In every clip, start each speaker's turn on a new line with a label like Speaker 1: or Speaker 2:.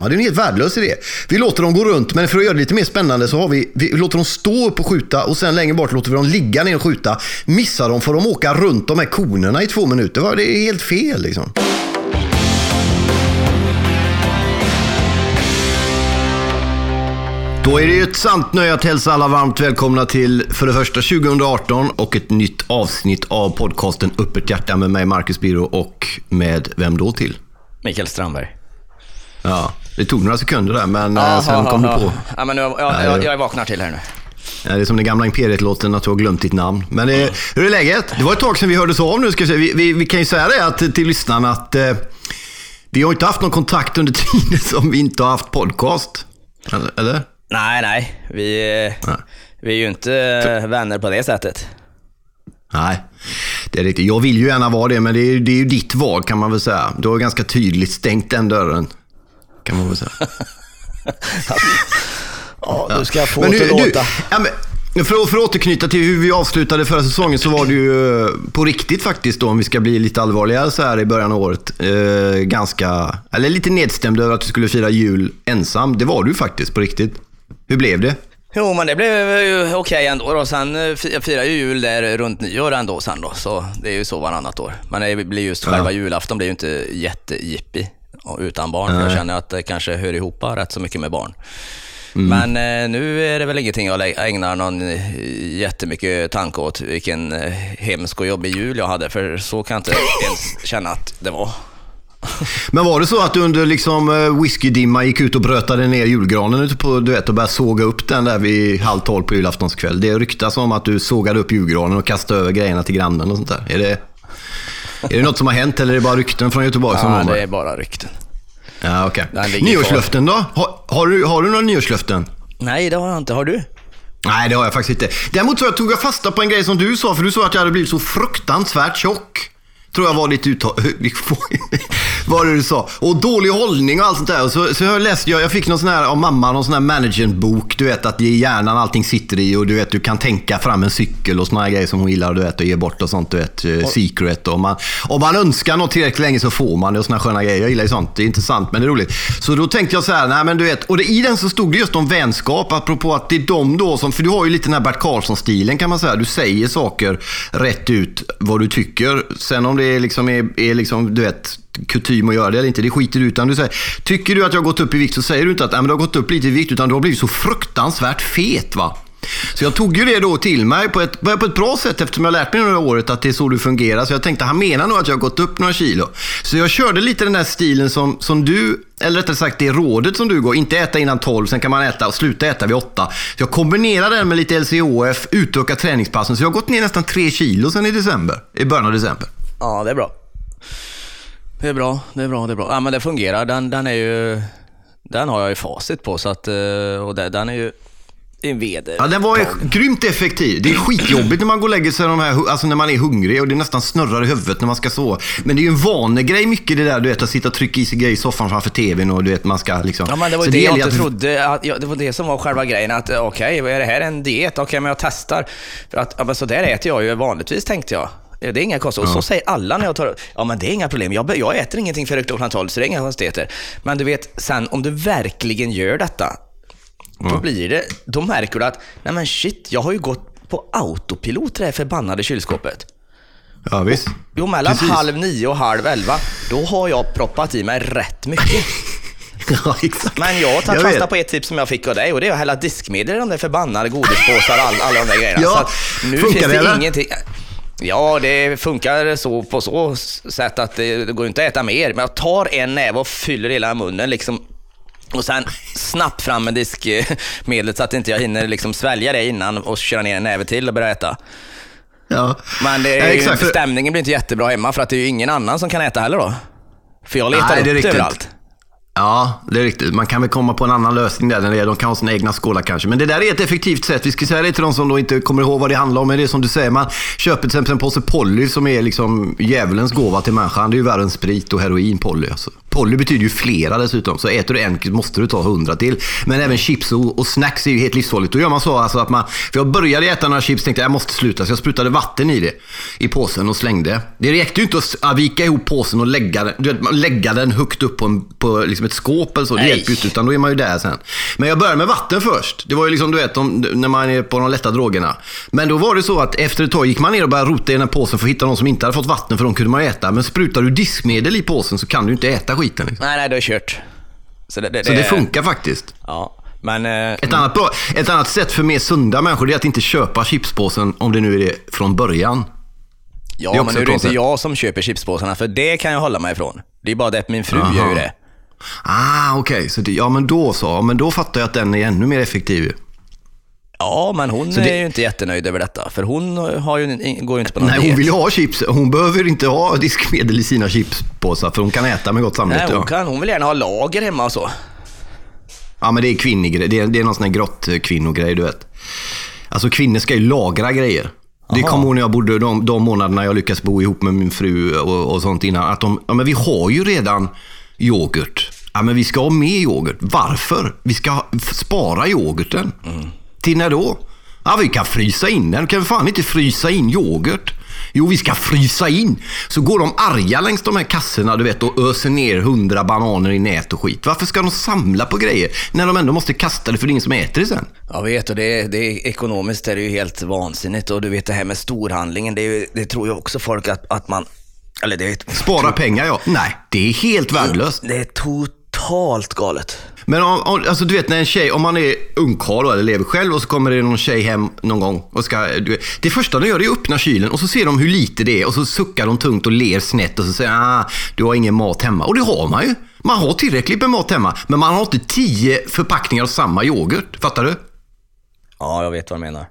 Speaker 1: Ja, det är en helt värdelös idé. Vi låter dem gå runt, men för att göra det lite mer spännande så har vi, vi låter dem stå upp och skjuta och sen längre bort låter vi dem ligga ner och skjuta. Missar de får de åka runt de här konerna i två minuter. Det är helt fel liksom. Då är det ett sant nöje att hälsa alla varmt välkomna till för det första 2018 och ett nytt avsnitt av podcasten Öppet hjärta med mig Marcus Biro och med vem då till?
Speaker 2: Mikael Strandberg.
Speaker 1: Ja, det tog några sekunder där, men aha, sen kom aha. du på.
Speaker 2: Ja, men nu, jag, jag, jag vaknar till här nu.
Speaker 1: Det är som den gamla Imperiet-låten, att du har glömt ditt namn. Men mm. hur är läget? Det var ett tag sedan vi hördes av nu. Ska vi. Vi, vi, kan ju säga det att, till lyssnarna att eh, vi har inte haft någon kontakt under tiden som vi inte har haft podcast. Eller?
Speaker 2: Nej, nej. Vi, nej. vi är ju inte För... vänner på det sättet.
Speaker 1: Nej, det är riktigt. Jag vill ju gärna vara det, men det är, det är ju ditt val kan man väl säga. Du har ganska tydligt stängt den dörren. Kan man väl säga.
Speaker 2: ja, du ska få det att låta.
Speaker 1: Ja, men, för, för att återknyta till hur vi avslutade förra säsongen så var det ju eh, på riktigt faktiskt då, om vi ska bli lite allvarliga så här i början av året. Eh, ganska, eller lite nedstämd över att du skulle fira jul ensam. Det var du faktiskt på riktigt. Hur blev det?
Speaker 2: Jo, men det blev ju okej okay ändå då. Sen eh, jag firar ju jul där runt nyår ändå sen då, så det är ju så varannat år. Men det blir just själva ja. julafton blir ju inte jättejippi utan barn. För jag känner att det kanske hör ihop rätt så mycket med barn. Mm. Men eh, nu är det väl ingenting jag ägnar någon eh, jättemycket tanke åt, vilken eh, hemsk och jobbig jul jag hade, för så kan jag inte ens känna att det var.
Speaker 1: Men var det så att du under liksom eh, whiskydimma gick ut och brötade ner julgranen ute på du vet, och började såga upp den där vid halv tolv på julaftonskväll? Det ryktas om att du sågade upp julgranen och kastade över grejerna till grannen och sånt där. Är det, är det något som har hänt eller är det bara rykten från Göteborg
Speaker 2: som Ja, det är bara rykten.
Speaker 1: Ja, okej. Okay. Nyårslöften då? Har, har, du, har du några nyårslöften?
Speaker 2: Nej, det har jag inte. Har du?
Speaker 1: Nej, det har jag faktiskt inte. Däremot så jag tog jag fasta på en grej som du sa, för du sa att jag hade blivit så fruktansvärt tjock tror jag var ditt uttal. vad det du sa. Och dålig hållning och allt sånt där. Och så, så jag läste jag, jag fick någon sån här av mamma, någon sån här managementbok. Du vet att det är hjärnan allting sitter i och du vet du kan tänka fram en cykel och såna här grejer som hon gillar du vet, och ge bort och sånt. Du vet, och, eh, secret. Och man, om man önskar något tillräckligt länge så får man det och såna sköna grejer. Jag gillar ju sånt. Det är intressant men det är roligt. Så då tänkte jag så här, nej men du vet. Och det, i den så stod det just om vänskap. Apropå att det är de då som, för du har ju lite den här Bert Karlsson-stilen kan man säga. Du säger saker rätt ut vad du tycker. Sen om det det liksom, är, är liksom, du vet, kutym att göra det eller inte. Det skiter du utan du säger, tycker du att jag har gått upp i vikt så säger du inte att äh, men du har gått upp lite i vikt utan du har blivit så fruktansvärt fet. va. Så jag tog ju det då till mig på ett, på ett bra sätt eftersom jag lärt mig under året att det är så du fungerar. Så jag tänkte, han menar nog att jag har gått upp några kilo. Så jag körde lite den där stilen som, som du, eller rättare sagt det rådet som du går. Inte äta innan 12, sen kan man äta och sluta äta vid 8. Så jag kombinerar den med lite LCHF, utöka träningspassen. Så jag har gått ner nästan 3 kilo sen i december, i början av december.
Speaker 2: Ja, det är bra. Det är bra, det är bra, det är bra. Ja, men det fungerar. Den, den är ju... Den har jag ju facit på, så att... Eh, och den är ju en veder.
Speaker 1: Ja, den var ju grymt effektiv. Det är skitjobbigt när man går och lägger sig de här, alltså när man är hungrig och det nästan snurrar i huvudet när man ska sova. Men det är ju en vanegrej mycket det där, du vet, att sitta och trycka i sig grejer i soffan framför tvn och du vet, man ska liksom...
Speaker 2: Ja, men det var ju det, det jag inte att... trodde. Att, ja, det var det som var själva grejen. Att okej, okay, är det här en diet? Okej, okay, men jag testar. För att, ja, men så där äter jag ju vanligtvis, tänkte jag. Det är inga konstigheter. Och så säger alla när jag tar Ja, men det är inga problem. Jag, jag äter ingenting för klockan 12, så det är inga konstigheter. Men du vet, sen om du verkligen gör detta, då ja. blir det, då märker du att, nej men shit, jag har ju gått på autopilot det här förbannade kylskåpet.
Speaker 1: Ja, visst.
Speaker 2: Jo, mellan Precis. halv nio och halv elva, då har jag proppat i mig rätt mycket.
Speaker 1: ja, exakt.
Speaker 2: Men jag har tagit fasta på ett tips som jag fick av dig och det är att hälla diskmedel i de där förbannade godispåsar och all, alla de där grejerna.
Speaker 1: Ja,
Speaker 2: så nu finns det, det ingenting. Ja, det funkar så på så sätt att det, det går inte att äta mer. Men jag tar en näve och fyller hela munnen liksom och sen snabbt fram med diskmedlet så att inte jag hinner liksom svälja det innan och köra ner en näve till och börja äta.
Speaker 1: Ja.
Speaker 2: Men det är ja, stämningen blir inte jättebra hemma för att det är ju ingen annan som kan äta heller då. För jag letar Nej, upp det överallt.
Speaker 1: Ja, det är riktigt. Man kan väl komma på en annan lösning där. De kan ha sina egna skålar kanske. Men det där är ett effektivt sätt. Vi ska säga det till de som då inte kommer ihåg vad det handlar om. Men det är som du säger, man köper till exempel en påse Polly som är liksom djävulens gåva till människan. Det är ju värre än sprit och heroin, Polly. Alltså. Polly betyder ju flera dessutom, så äter du en måste du ta hundra till. Men även chips och, och snacks är ju helt livsfarligt. Då gör man så alltså att man, för jag började äta några chips tänkte jag måste sluta, så jag sprutade vatten i det, i påsen och slängde. Det räckte ju inte att vika ihop påsen och lägga den, du vet, lägga den högt upp på, en, på liksom ett skåp eller så. Det hjälper ju inte, utan då är man ju där sen. Men jag började med vatten först. Det var ju liksom, du vet, om, när man är på de lätta drogerna. Men då var det så att efter ett tag gick man ner och började rota i den här påsen för att hitta någon som inte hade fått vatten, för de kunde man äta. Men sprutar du diskmedel i påsen så kan du inte äta skiten. Liksom.
Speaker 2: Nej, nej, det är kört. Så det, det,
Speaker 1: Så det funkar faktiskt.
Speaker 2: Ja, men... eh,
Speaker 1: Ett annat, bra, ett annat sätt för mer sunda människor är att inte köpa chipspåsen, om det nu är det, från början.
Speaker 2: Ja,
Speaker 1: Det
Speaker 2: men nu är det inte jag som köper chipspåsarna, för det kan jag hålla mig ifrån. Det är bara det att min fru gör ju det.
Speaker 1: Ah, okej. Så det, ja, men då så. Ja, Men då fattar jag att den är ännu mer effektiv.
Speaker 2: Ja, men hon
Speaker 1: det-
Speaker 2: är ju inte jättenöjd över detta, för hon har ju, går ju inte på någon
Speaker 1: Nej, hon vill ju ha chips. Hon behöver inte ha diskmedel i sina chipspåsar, för hon kan äta med gott samvete.
Speaker 2: Nej, hon, kan, hon vill gärna ha lager hemma och så.
Speaker 1: Ja, men det är kvinnogrej. Det är, det är någon sån här grott kvinnogrej, du vet. Alltså kvinnor ska ju lagra grejer. Det kommer ihåg när jag bodde de, de månaderna jag lyckades bo ihop med min fru och, och sånt innan. Att de, ja men vi har ju redan yoghurt. Ja men vi ska ha mer yoghurt. Varför? Vi ska spara yoghurten. Till när då? Ja vi kan frysa in den. Kan vi fan inte frysa in yoghurt? Jo, vi ska frysa in. Så går de arga längs de här kassorna du vet, och öser ner hundra bananer i nät och skit. Varför ska de samla på grejer när de ändå måste kasta det för det är ingen som äter det sen?
Speaker 2: Jag vet, och det är, det är, ekonomiskt är det ju helt vansinnigt. Och du vet det här med storhandlingen, det, är det tror ju också folk att, att man... Eller det är,
Speaker 1: Spara pengar ja. Nej, det är helt värdelöst.
Speaker 2: det är totalt galet.
Speaker 1: Men om, om, alltså du vet när en tjej, om man är ungkarl då, eller lever själv och så kommer det någon tjej hem någon gång och ska, du vet, det första de gör är att öppna kylen och så ser de hur lite det är och så suckar de tungt och ler snett och så säger ah, du har ingen mat hemma. Och det har man ju. Man har tillräckligt med mat hemma, men man har inte tio förpackningar av samma yoghurt. Fattar du?
Speaker 2: Ja, jag vet vad du menar.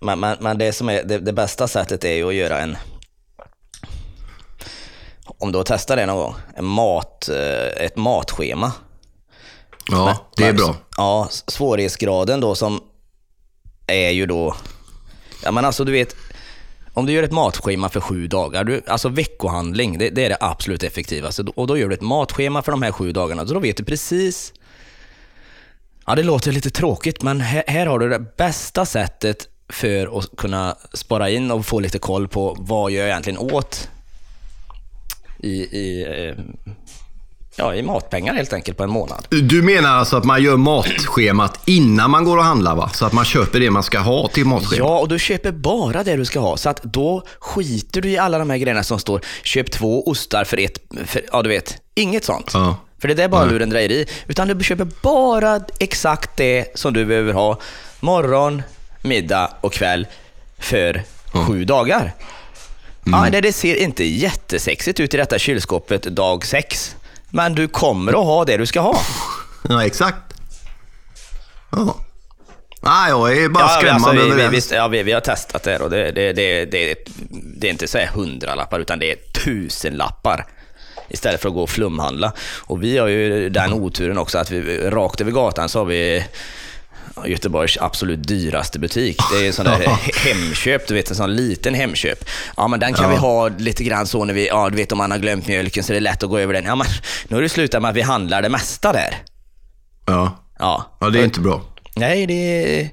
Speaker 2: Men, men, men det, som är, det, det bästa sättet är ju att göra en... Om du har testat det någon gång, en mat, eh, ett matschema.
Speaker 1: Ja, det är
Speaker 2: Men-
Speaker 1: bra.
Speaker 2: Ja, svårighetsgraden då som är ju då... Ja men alltså du vet, om du gör ett matschema för sju dagar, du, alltså veckohandling, det, det är det absolut effektivaste. Och då gör du ett matschema för de här sju dagarna, så då vet du precis... Ja, det låter lite tråkigt, men här, här har du det bästa sättet för att kunna spara in och få lite koll på vad jag egentligen åt i, i, eh, ja, i matpengar helt enkelt på en månad.
Speaker 1: Du menar alltså att man gör matschemat innan man går och handlar va? Så att man köper det man ska ha till matschemat?
Speaker 2: Ja, och du köper bara det du ska ha. Så att då skiter du i alla de här grejerna som står köp två ostar för ett, för, ja du vet, inget sånt.
Speaker 1: Ja.
Speaker 2: För det där är bara lurendrejeri. Utan du köper bara exakt det som du behöver ha morgon, middag och kväll för sju dagar. Ja, det, det ser inte jättesexigt ut i detta kylskåpet dag sex. Men du kommer att ha det du ska ha.
Speaker 1: Ja, exakt. Ja. Nej, jag är bara
Speaker 2: Ja,
Speaker 1: skrämmande
Speaker 2: alltså, vi,
Speaker 1: över
Speaker 2: vi,
Speaker 1: det.
Speaker 2: visst, ja, vi, vi har testat det här och det, det, det, det, det är inte så här hundralappar utan det är tusenlappar istället för att gå och flumhandla. Och vi har ju den oturen också att vi rakt över gatan så har vi Göteborgs absolut dyraste butik. Det är en sån där Hemköp, du vet en sån liten Hemköp. Ja men den kan vi ha lite grann så när vi, ja du vet om man har glömt mjölken så det är lätt att gå över den. Ja men nu har det slutat med att vi handlar det mesta där.
Speaker 1: Ja.
Speaker 2: Ja,
Speaker 1: ja, det är inte bra.
Speaker 2: Nej, det är...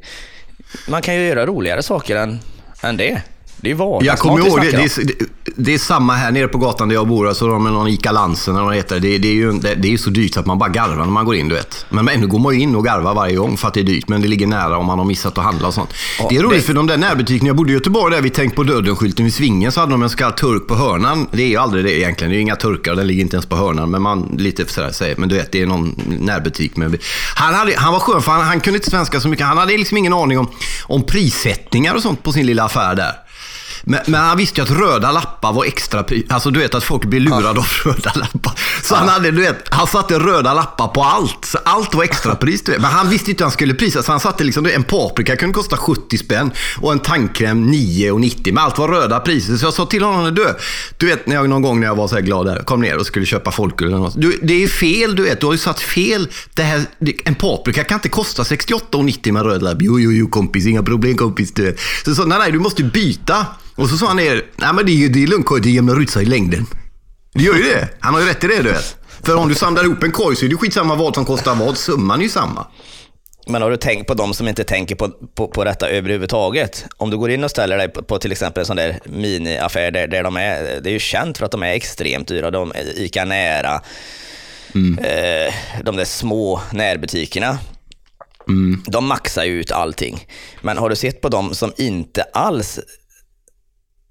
Speaker 2: Man kan ju göra roligare saker än, än det. Det är vardagsmat
Speaker 1: Jag kommer
Speaker 2: vi
Speaker 1: ihåg, det, det, det, det är samma här nere på gatan där jag bor. Alltså de med någon Ica Lansen eller vad det heter. Det, är ju, det, det är så dyrt att man bara garvar när man går in, du vet. Men ändå går man in och garvar varje gång för att det är dyrt. Men det ligger nära om man har missat att handla och sånt.
Speaker 2: Ja,
Speaker 1: det är roligt för de där närbutikerna. Jag bodde i Göteborg där vid Tänk på döden-skylten vid Svingen så hade de en så kallad turk på hörnan. Det är ju aldrig det egentligen. Det är ju inga turkar och den ligger inte ens på hörnan. Men man lite sådär säger, men du vet det är någon närbutik. Med, han, hade, han var skön för han, han kunde inte svenska så mycket. Han hade liksom ingen aning om, om prissättningar och sånt på sin lilla affär där. Men, men han visste ju att röda lappar var extra pris. Alltså du vet att folk blir lurade av röda lappar. Så han hade, du vet, han satte röda lappar på allt. Så allt var extrapris. Men han visste inte hur han skulle prisa. Så han satte liksom, en paprika kunde kosta 70 spänn och en tandkräm 9,90. Men allt var röda priser. Så jag sa till honom, du, du vet när jag någon gång när jag var så här glad där, kom ner och skulle köpa folköl eller något. Du, det är fel, du vet. Du har ju satt fel. Det här, en paprika kan inte kosta 68,90 med röd lapp. Jo, jo, jo kompis, inga problem kompis, du vet. Så jag sa, nej, nej, du måste byta. Och så sa han ner, nej men det är det är lugnt, det jämnar ut sig i längden. Det gör ju det. Han har ju rätt i det, du vet. För om du samlar ihop en korg så är det skitsamma vad som kostar vad. Summan är ju samma.
Speaker 2: Men har du tänkt på de som inte tänker på, på, på detta överhuvudtaget? Om du går in och ställer dig på, på till exempel en sån där miniaffär där, där de är, det är ju känt för att de är extremt dyra. De är Ica Nära, mm. eh, de där små närbutikerna. Mm. De maxar ju ut allting. Men har du sett på de som inte alls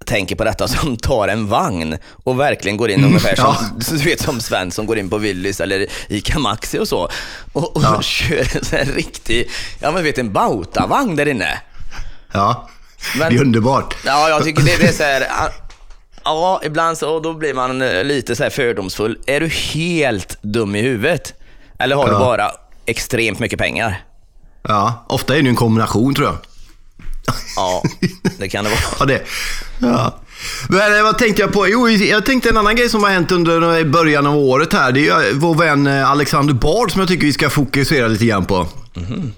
Speaker 2: tänker på detta som tar en vagn och verkligen går in mm, ungefär som, ja. du vet, som Sven som går in på Willys eller Ica Maxi och så och, och ja. kör en sån här riktig, ja men vet en Bauta-vagn där inne.
Speaker 1: Ja, men, det är underbart.
Speaker 2: Ja, jag tycker det, det är så här, ja, ibland så då blir man eh, lite så här fördomsfull. Är du helt dum i huvudet? Eller har ja. du bara extremt mycket pengar?
Speaker 1: Ja, ofta är det en kombination tror jag.
Speaker 2: Ja, det kan det vara.
Speaker 1: ja, det. Ja. Men eh, vad tänkte jag på? Jo, jag tänkte en annan grej som har hänt under början av året här. Det är vår vän eh, Alexander Bard som jag tycker vi ska fokusera lite grann på. Mm.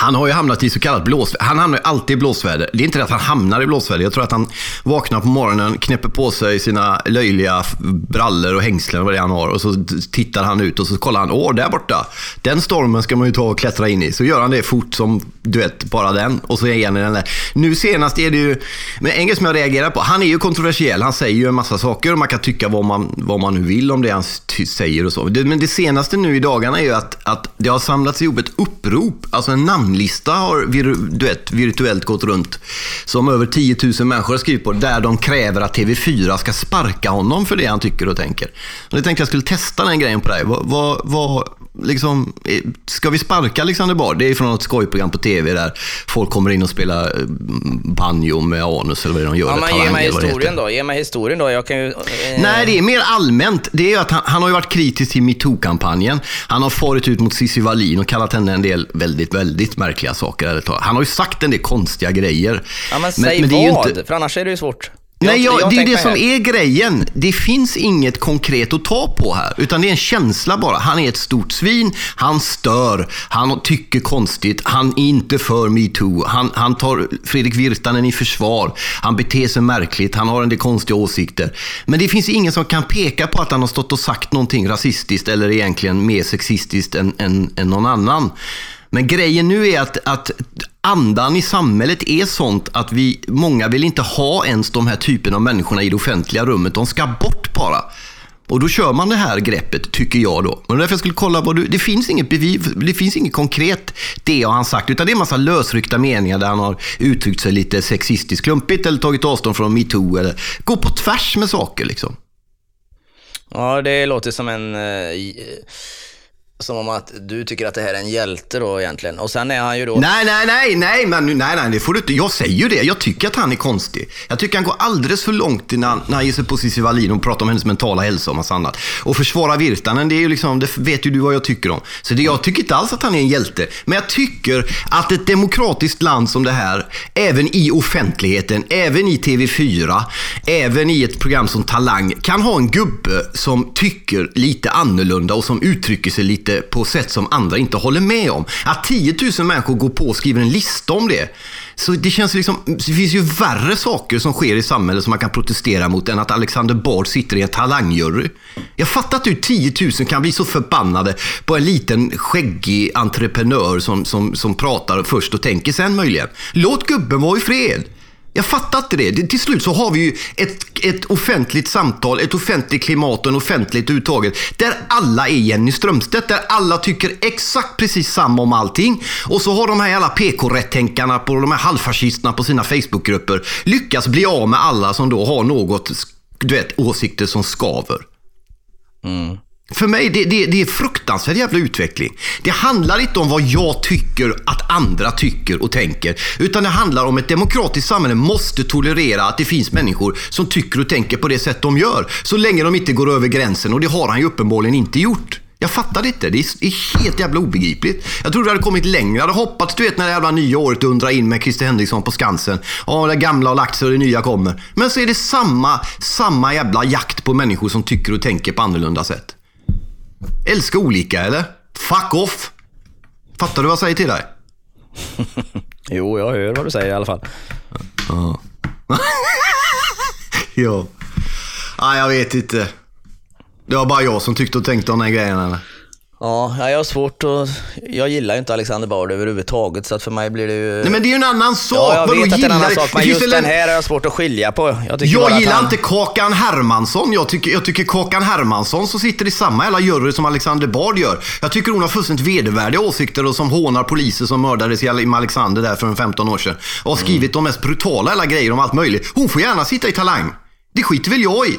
Speaker 1: Han har ju hamnat i så kallat blåsväder. Han hamnar ju alltid i blåsväder. Det är inte det att han hamnar i blåsväder. Jag tror att han vaknar på morgonen, knäpper på sig sina löjliga brallor och hängslen och vad det är han har. Och så tittar han ut och så kollar han. Åh, där borta. Den stormen ska man ju ta och klättra in i. Så gör han det fort som, du vet, bara den. Och så är han i den där. Nu senast är det ju, men en grej som jag reagerar på. Han är ju kontroversiell. Han säger ju en massa saker och man kan tycka vad man, vad man nu vill om det han säger och så. Men det senaste nu i dagarna är ju att, att det har samlats ihop ett upprop, alltså en namn namnlista har du vet, virtuellt gått runt. Som över 10 000 människor har skrivit på. Där de kräver att TV4 ska sparka honom för det han tycker och tänker. Och jag tänkte jag skulle testa den grejen på dig. Vad, vad, vad, liksom, eh, ska vi sparka Alexander Bard? Det är från något skojprogram på TV där folk kommer in och spelar eh, banjo med anus eller vad de gör.
Speaker 2: Ja, men ge mig historien då. Ge mig historien då. Jag kan ju, eh...
Speaker 1: Nej, det är mer allmänt. Det är att han, han har ju varit kritisk till metoo-kampanjen. Han har farit ut mot Cissi Wallin och kallat henne en del väldigt, väldigt märkliga saker. Han har ju sagt en del konstiga grejer.
Speaker 2: Ja, men, men säg men vad, inte... för annars är det ju svårt.
Speaker 1: Nej, jag, det är det som är grejen. Det finns inget konkret att ta på här, utan det är en känsla bara. Han är ett stort svin, han stör, han tycker konstigt, han är inte för metoo, han, han tar Fredrik Virtanen i försvar, han beter sig märkligt, han har en del konstiga åsikter. Men det finns ingen som kan peka på att han har stått och sagt någonting rasistiskt eller egentligen mer sexistiskt än, än, än någon annan. Men grejen nu är att, att andan i samhället är sånt att vi, många vill inte ha ens de här typen av människorna i det offentliga rummet. De ska bort bara. Och då kör man det här greppet, tycker jag då. Och därför jag skulle kolla vad du... Det finns inget bevis, det finns inget konkret det har han sagt, utan det är en massa lösryckta meningar där han har uttryckt sig lite sexistiskt klumpigt eller tagit avstånd från metoo eller gå på tvärs med saker liksom.
Speaker 2: Ja, det låter som en... Uh som om att du tycker att det här är en hjälte då egentligen. Och sen är han ju då...
Speaker 1: Nej, nej, nej, nej, men nej, nej, det får du inte. Jag säger ju det. Jag tycker att han är konstig. Jag tycker han går alldeles för långt när han, när han ger sig på Cissi Wallin och pratar om hennes mentala hälsa och massa annat. Och försvara Virtanen, det är ju liksom, det vet ju du vad jag tycker om. Så det, jag tycker inte alls att han är en hjälte. Men jag tycker att ett demokratiskt land som det här, även i offentligheten, även i TV4, även i ett program som Talang, kan ha en gubbe som tycker lite annorlunda och som uttrycker sig lite lite på sätt som andra inte håller med om. Att 10 000 människor går på och skriver en lista om det. Så det känns liksom, det finns ju värre saker som sker i samhället som man kan protestera mot än att Alexander Bard sitter i en talangjury. Jag fattar att du 10 000 kan bli så förbannade på en liten skäggig entreprenör som, som, som pratar först och tänker sen möjligen. Låt gubben vara i fred. Jag fattar inte det. Till slut så har vi ju ett, ett offentligt samtal, ett offentligt klimat och en offentligt uttaget där alla är Jenny Strömstedt, där alla tycker exakt precis samma om allting. Och så har de här jävla PK-rättänkarna på de här halvfascisterna på sina Facebookgrupper lyckats bli av med alla som då har något, du vet, åsikter som skaver. Mm. För mig, det, det, det är fruktansvärd jävla utveckling. Det handlar inte om vad jag tycker att andra tycker och tänker. Utan det handlar om ett demokratiskt samhälle måste tolerera att det finns människor som tycker och tänker på det sätt de gör. Så länge de inte går över gränsen. Och det har han ju uppenbarligen inte gjort. Jag fattar inte. Det är helt jävla obegripligt. Jag trodde det hade kommit längre. Jag hade hoppats, du vet, när det jävla nya året undrar in med Christer Henriksson på Skansen. Ja, det gamla har lagt sig och det nya kommer. Men så är det samma, samma jävla jakt på människor som tycker och tänker på annorlunda sätt. Älska olika, eller? Fuck off! Fattar du vad jag säger till dig?
Speaker 2: jo, jag hör vad du säger i alla fall.
Speaker 1: Ja. ja. Nej, jag vet inte. Det var bara jag som tyckte och tänkte om den grejen eller?
Speaker 2: Ja, jag har svårt att... Jag gillar ju inte Alexander Bard överhuvudtaget, så att för mig blir det ju...
Speaker 1: Nej men det är ju en annan sak.
Speaker 2: Ja, jag
Speaker 1: Vadå
Speaker 2: vet att det är en annan sak, men just den
Speaker 1: en-
Speaker 2: här har jag svårt att skilja på. Jag,
Speaker 1: Jag gillar
Speaker 2: han...
Speaker 1: inte Kakan Hermansson. Jag tycker, jag tycker Kakan Hermansson som sitter i samma jävla jury som Alexander Bard gör. Jag tycker hon har fullständigt vedervärdiga åsikter och som hånar poliser som mördades i Alexander där för en 15 år sedan. Och har skrivit de mest brutala jävla grejer om allt möjligt. Hon får gärna sitta i Talang. Det skiter väl jag i.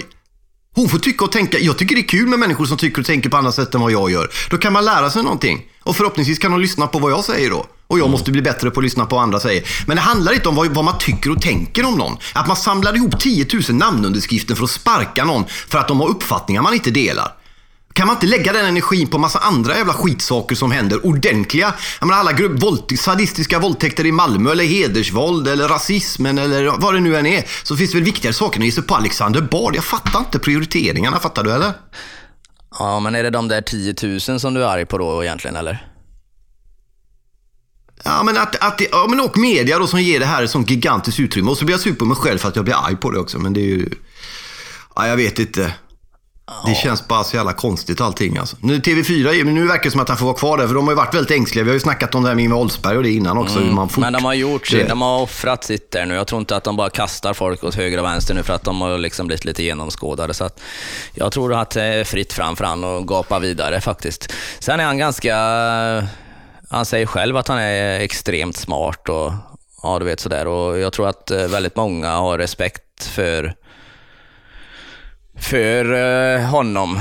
Speaker 1: Hon får tycka och tänka. Jag tycker det är kul med människor som tycker och tänker på andra sätt än vad jag gör. Då kan man lära sig någonting. Och förhoppningsvis kan de lyssna på vad jag säger då. Och jag måste bli bättre på att lyssna på vad andra säger. Men det handlar inte om vad, vad man tycker och tänker om någon. Att man samlar ihop 10 000 namnunderskrifter för att sparka någon för att de har uppfattningar man inte delar. Kan man inte lägga den energin på massa andra jävla skitsaker som händer? Ordentliga, jag menar alla grupp, våld, sadistiska våldtäkter i Malmö eller hedersvåld eller rasismen eller vad det nu än är. Så finns det väl viktigare saker än att ge sig på Alexander Bard. Jag fattar inte prioriteringarna, fattar du eller?
Speaker 2: Ja, men är det de där 10 000 som du är arg på då egentligen, eller?
Speaker 1: Ja men, att, att ja, men och media då som ger det här ett sånt gigantiskt utrymme. Och så blir jag sur på mig själv för att jag blir arg på det också. Men det är ju... Ja, jag vet inte. Det känns bara så jävla konstigt allting alltså. Nu TV4, är- men nu verkar det som att han får vara kvar där. För de har ju varit väldigt ängsliga. Vi har ju snackat om det här med Ingvar Oldsberg och det innan också. Hur man fort,
Speaker 2: Mm. Men de har gjort sitt, de har offrat sitt där nu. Jag tror inte att de bara kastar folk åt höger och vänster nu för att de har liksom blivit lite genomskådade. Så att jag tror att det är fritt fram för han och gapa vidare faktiskt. Sen är han ganska, han säger själv att han är extremt smart och ja, du vet sådär. Och jag tror att eh, väldigt många har respekt för för eh, honom.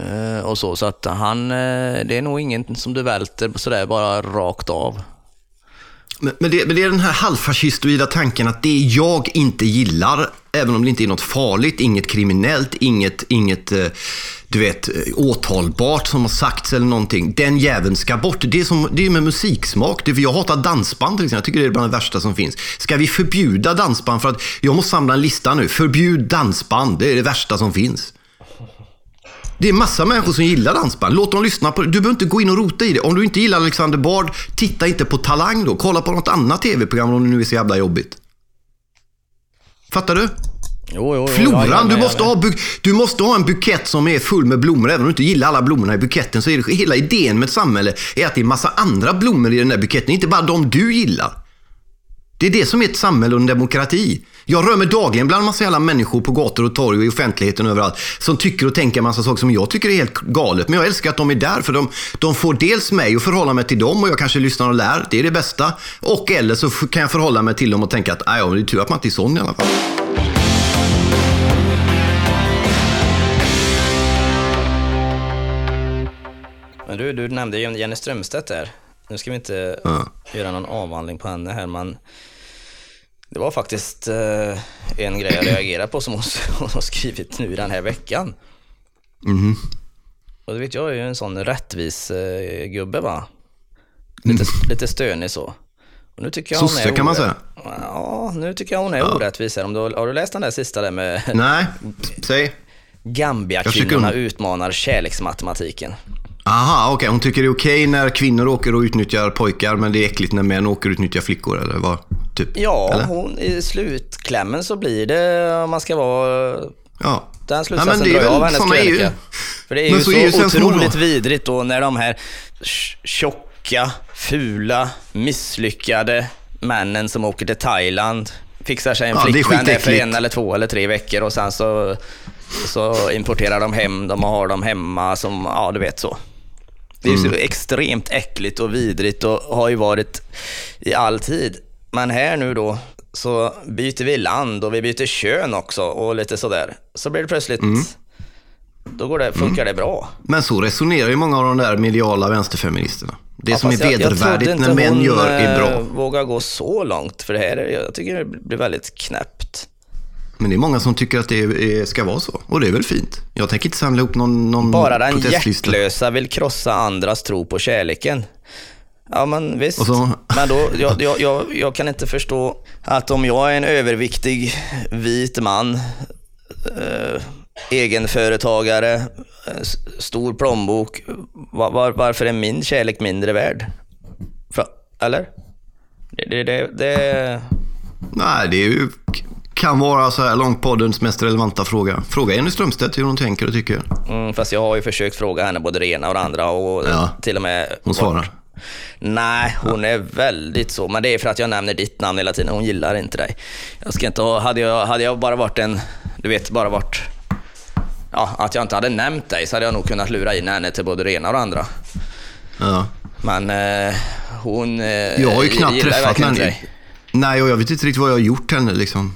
Speaker 2: Eh, och så, så att han, eh, det är nog ingen som du välter sådär bara rakt av.
Speaker 1: Men, men, det, men det är den här halvfascistoida tanken att det jag inte gillar, även om det inte är något farligt, inget kriminellt, inget, inget eh, du vet, eh, åtalbart som har sagts eller någonting. Den jäveln ska bort. Det är, som, det är med musiksmak. Det är, för jag hatar dansband till exempel. Jag tycker det är bland det värsta som finns. Ska vi förbjuda dansband? För att jag måste samla en lista nu. Förbjud dansband. Det är det värsta som finns. Det är massa människor som gillar dansband. Låt dem lyssna på det. Du behöver inte gå in och rota i det. Om du inte gillar Alexander Bard, titta inte på Talang då. Kolla på något annat tv-program om det nu är så jävla jobbigt. Fattar du?
Speaker 2: Jo, jo, jo,
Speaker 1: Floran,
Speaker 2: är
Speaker 1: du måste, ha, du måste ha en bukett som är full med blommor. Även om du inte gillar alla blommorna i buketten så är det hela idén med ett samhälle är att det är massa andra blommor i den där buketten. Inte bara de du gillar. Det är det som är ett samhälle och en demokrati. Jag rör mig dagligen bland massa jävla människor på gator och torg och i offentligheten och överallt. Som tycker och tänker en massa saker som jag tycker är helt galet. Men jag älskar att de är där för de, de får dels mig att förhålla mig till dem och jag kanske lyssnar och lär. Det är det bästa. Och eller så kan jag förhålla mig till dem och tänka att ja, det är tur att man inte är sån i alla fall.
Speaker 2: Men du, du nämnde ju Jenny Strömstedt där. Nu ska vi inte
Speaker 1: Ja.
Speaker 2: göra någon avhandling på henne här, men det var faktiskt eh, en grej jag reagerade på som hon, hon har skrivit nu den här veckan.
Speaker 1: Mhm.
Speaker 2: Och det vet jag är ju en sån rättvis eh, gubbe va? Lite, lite stönig så. Och nu tycker jag hon
Speaker 1: Mm. Sosse,
Speaker 2: är
Speaker 1: kan man säga.
Speaker 2: Ja, nu tycker jag hon är orättvis här. Om du, har du läst den där sista där med
Speaker 1: Nej, säg.
Speaker 2: Gambia-kvinnorna utmanar kärleksmatematiken?
Speaker 1: Aha, okej. Hon tycker det är okej när kvinnor åker och utnyttjar pojkar, men det är äckligt när män åker och utnyttjar flickor, eller vad? Typ.
Speaker 2: Ja,
Speaker 1: Eller?
Speaker 2: hon, i slutklämmen så blir det, om man ska vara...
Speaker 1: Ja.
Speaker 2: Den slutsatsen drar jag av hennes
Speaker 1: ju-
Speaker 2: krönika. För det är
Speaker 1: Men
Speaker 2: ju
Speaker 1: så
Speaker 2: så,
Speaker 1: är
Speaker 2: otroligt vidrigt då när de här tj- tjocka, fula, misslyckade männen som åker till Thailand fixar sig en
Speaker 1: Ja,
Speaker 2: flickvän där för en eller två eller tre veckor och sen så, så importerar de hem dem och har dem hemma som, ja du vet så. Det är
Speaker 1: Mm.
Speaker 2: extremt äckligt och vidrigt och har ju varit i all tid. Men här nu då så byter vi land och vi byter kön också och lite sådär. Så blir det plötsligt,
Speaker 1: Mm.
Speaker 2: då går det, funkar det bra.
Speaker 1: Men så resonerar ju många av de där mediala vänsterfeministerna. Det
Speaker 2: Ja,
Speaker 1: som är
Speaker 2: jag- jag
Speaker 1: vedervärdigt när män gör är bra.
Speaker 2: eh, vågar gå så långt för det här, är- jag tycker det blir väldigt knäppt.
Speaker 1: Men det är många som tycker att det är, ska vara så. Och det är väl fint. Jag tänker inte samla ihop någon, någon
Speaker 2: Bara den
Speaker 1: protestlista.
Speaker 2: hjärtlösa vill krossa andras tro på kärleken. Ja men visst,
Speaker 1: så-
Speaker 2: men då, jag, jag, jag, jag kan inte förstå att om jag är en överviktig vit man, eh, egenföretagare, stor plånbok, var, var, varför är min kärlek mindre värd? För, eller? Det, det, det, det,
Speaker 1: Nej, det är ju... kan vara så här långt poddens mest relevanta fråga. Fråga Jenny Strömstedt hur hon tänker och tycker.
Speaker 2: Mm, fast jag har ju försökt fråga henne både det ena och det andra och
Speaker 1: Ja.
Speaker 2: till och med...
Speaker 1: Hon svarar.
Speaker 2: Nej, hon är väldigt så. Men det är för att jag nämner ditt namn hela tiden. Hon gillar inte dig. Jag ska inte ha, hade, jag, hade jag bara varit en, du vet, bara varit... Ja, att jag inte hade nämnt dig så hade jag nog kunnat lura in henne till både det ena och det andra.
Speaker 1: Ja.
Speaker 2: Men eh, hon eh,
Speaker 1: Jag har ju knappt träffat henne. Nej, och jag vet inte riktigt vad jag har gjort henne. Liksom.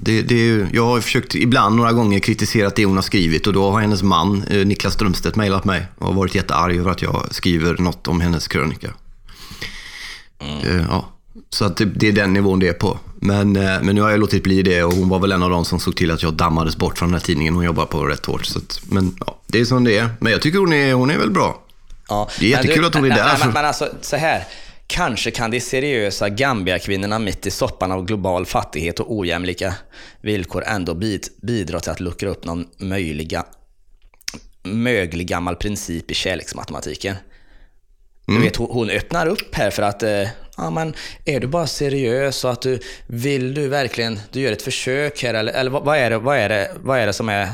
Speaker 1: Det, det jag har försökt ibland några gånger kritiserat det hon har skrivit och då har hennes man eh, Niklas Strömstedt mejlat mig och varit jättearg över att jag skriver något om hennes krönika. Eh, Ja. Så att det, det är den nivån det är på. Men, eh, men nu har jag låtit bli det och hon var väl en av de som såg till att jag dammades bort från den här tidningen. Hon jobbar på rätt hårt. Så att, men ja, det är som det är. Men jag tycker hon är, hon är väl bra.
Speaker 2: Ja.
Speaker 1: Det är
Speaker 2: men
Speaker 1: jättekul att hon är där, så-
Speaker 2: Men, men alltså, så här. Kanske kan de seriösa Gambia-kvinnorna mitt i soppan av global fattighet och ojämlika villkor ändå bid, bidra till att luckra upp någon möjliga, möglig gammal princip i kärleksmatematiken.
Speaker 1: Mm.
Speaker 2: Du vet, hon, öppnar upp här för att, eh, ja men är du bara seriös och att du, vill du verkligen, du gör ett försök här eller, eller vad, är det, vad, är det, vad är det som är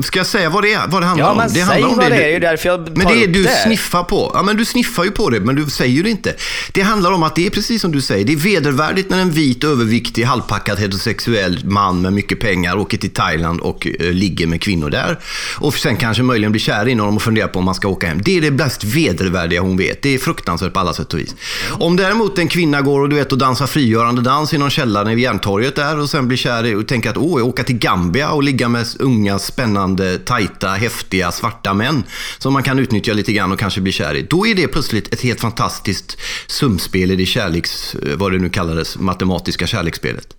Speaker 1: Ska jag säga vad det, är, vad det handlar
Speaker 2: Ja,
Speaker 1: om?
Speaker 2: men
Speaker 1: det
Speaker 2: säg
Speaker 1: handlar om
Speaker 2: vad det är,
Speaker 1: du-
Speaker 2: det är ju därför jag
Speaker 1: Men
Speaker 2: tar
Speaker 1: det är du
Speaker 2: det.
Speaker 1: sniffar på. Ja, men du sniffar ju på det, men du säger det inte. Det handlar om att det är precis som du säger. Det är vedervärdigt när en vit, överviktig, halvpackad heterosexuell man med mycket pengar åker till Thailand och eh, ligger med kvinnor där. Och sen kanske möjligen blir kär i någon och funderar på om man ska åka hem. Det är det mest vedervärdiga hon vet. Det är fruktansvärt på alla sätt och vis. Om däremot en kvinna går och, du vet, och dansar frigörande dans i någon källare vid Järntorget där och sen blir kär i och tänker att åh, jag åker till Gambia och ligga med unga, spännande, tajta, häftiga, svarta män som man kan utnyttja lite grann och kanske bli kär i. Då är det plötsligt ett helt fantastiskt sumspel i det kärleks, eh, vad det nu kallades, matematiska kärleksspelet.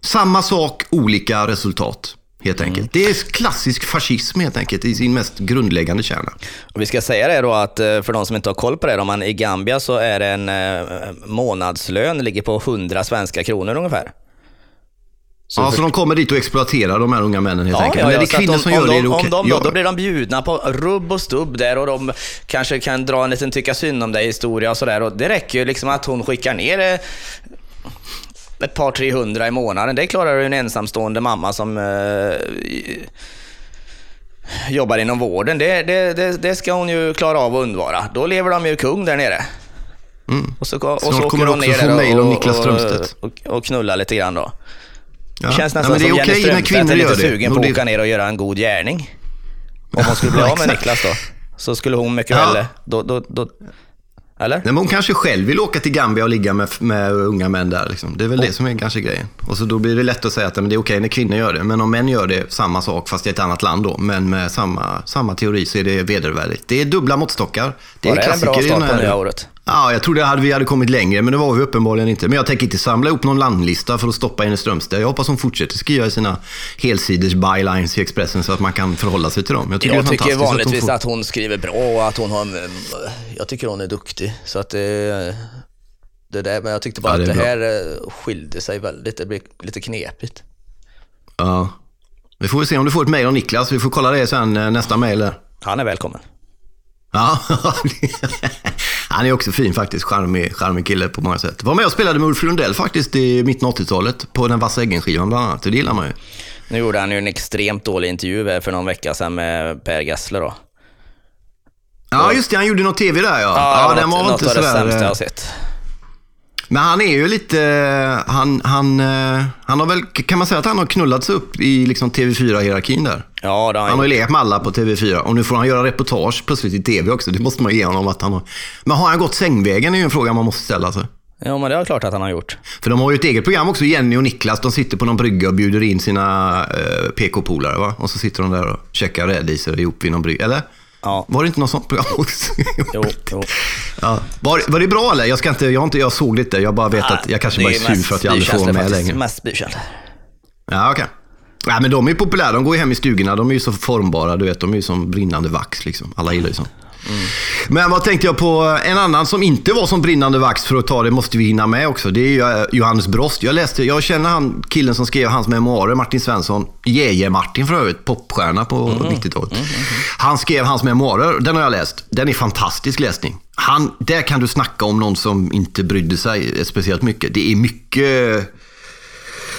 Speaker 1: Samma sak, olika resultat. Helt enkelt. Det är klassisk fascism helt enkelt i sin mest grundläggande kärna.
Speaker 2: Och vi ska säga det då att eh, för de som inte har koll på det, om man i Gambia så är det en eh, månadslön, ligger på 100 svenska kronor ungefär. Så
Speaker 1: ja,
Speaker 2: för-
Speaker 1: så de kommer dit och exploaterar de här unga männen helt
Speaker 2: Ja,
Speaker 1: enkelt.
Speaker 2: ja, ja,
Speaker 1: det är kvinnor
Speaker 2: om,
Speaker 1: som
Speaker 2: om
Speaker 1: gör
Speaker 2: de,
Speaker 1: det. är det
Speaker 2: Om
Speaker 1: okej.
Speaker 2: de,
Speaker 1: Ja.
Speaker 2: då blir de bjudna på rubb och stubb där och de kanske kan dra en liten tycka synd om dig historia och sådär. Och det räcker ju liksom att hon skickar ner eh, ett par, tre hundra i månaden. Det klarar ju en ensamstående mamma som eh, jobbar inom vården. Det, det, det, det ska hon ju klara av att undvara. Då lever de ju kung där nere. Och så, och
Speaker 1: Mm. Snart
Speaker 2: så
Speaker 1: kommer du också få mejl om
Speaker 2: och,
Speaker 1: Niklas
Speaker 2: och,
Speaker 1: Strömstedt.
Speaker 2: och, och knullar lite grann då.
Speaker 1: Ja.
Speaker 2: Det känns
Speaker 1: Ja,
Speaker 2: nästan
Speaker 1: men det är
Speaker 2: som Jenny
Speaker 1: okej när
Speaker 2: Strömstedt är lite
Speaker 1: det.
Speaker 2: sugen på att åka ner och göra en god gärning. Om hon skulle bli av med. Niklas då. Så skulle hon mycket
Speaker 1: Ja.
Speaker 2: väl... Då, då, då, eller?
Speaker 1: Nej, men hon kanske själv vill åka till Gambia och ligga med, med unga män där. Liksom. Det är väl det som är kanske grejen. Och så då blir det lätt att säga att men det är okej när kvinnor gör det. Men om män gör det, samma sak fast i ett annat land då. Men med samma, samma teori så är det vedervärdigt. Det är dubbla måttstockar. Det är
Speaker 2: det en bra start på nya året?
Speaker 1: Ja, jag trodde att vi hade kommit längre, men det var vi uppenbarligen inte. Men jag tänker inte samla ihop någon landlista för att stoppa in i Strömstad. Jag hoppas hon fortsätter skriva sina helsiders bylines i Expressen så att man kan förhålla sig till dem. Jag tycker,
Speaker 2: Jag
Speaker 1: det är
Speaker 2: tycker
Speaker 1: fantastiskt
Speaker 2: vanligtvis
Speaker 1: att hon
Speaker 2: att hon skriver bra och att hon har... Jag tycker hon är duktig. Så att det... Det där, men jag tyckte bara
Speaker 1: Ja, det
Speaker 2: att det här eh, skilde sig väldigt. Det blev lite knepigt.
Speaker 1: får... Ja. Vi får väl se om du får ett mejl av Niklas. Vi får kolla det sen, eh, nästa mejl.
Speaker 2: Han är välkommen.
Speaker 1: Ja, han är också fin faktiskt. Charmig, charmig kille på många sätt. Var med och spelade med Ulf Lundell faktiskt i mitten av 80-talet på den Vassa Eggen-skivan bland annat. Det gillar man ju.
Speaker 2: Nu gjorde han ju en extremt dålig intervju för någon vecka sedan med Per Gessle då.
Speaker 1: Ja, just det. Han gjorde något tv där ja.
Speaker 2: Ja,
Speaker 1: Ja, den var
Speaker 2: något
Speaker 1: inte
Speaker 2: av det
Speaker 1: sådär...
Speaker 2: sämsta jag
Speaker 1: eh,
Speaker 2: har sett.
Speaker 1: Men han är ju lite, han, han, eh, han har väl, kan man säga att han har knullats upp i liksom TV4-hierarkin där?
Speaker 2: Ja, det har
Speaker 1: Han
Speaker 2: han
Speaker 1: har ju legat med alla på TV4 och nu får han göra reportage plötsligt i TV också. Det måste man ge honom att han har. Men har han gått sängvägen är ju en fråga man måste ställa sig.
Speaker 2: Ja, men det är klart att han har gjort.
Speaker 1: För de har ju ett eget program också, Jenny och Niklas. De sitter på någon brygga och bjuder in sina eh, PK-polare? Och så sitter de där och käkar rädisor ihop vid någon brygga. Eller?
Speaker 2: Ja.
Speaker 1: Var det inte något sånt program också?
Speaker 2: Jo, jo.
Speaker 1: ja. var, var det bra eller? Jag, ska inte, jag, har inte, jag såg lite, jag bara vet att jag kanske bara är sur för att jag aldrig får vara med längre.
Speaker 2: Mest spykänslor.
Speaker 1: Ja, okej. Ja, men de är populära. De går ju hem i stugorna. De är ju så formbara. Du vet, de är ju som brinnande vax. Liksom. Alla gillar ju sånt. Men vad tänkte jag på? En annan som inte var som brinnande vax, för att ta det måste vi hinna med också. Det är eh, Johannes Brost. Jag läste, jag känner han killen som skrev hans memoarer, Martin Svensson. Jeje-Martin för övrigt, popstjärna på 90-talet. Han skrev hans memoarer, den har jag läst. Den är fantastisk läsning. Han, där kan du snacka om någon som inte brydde sig speciellt mycket. Det är mycket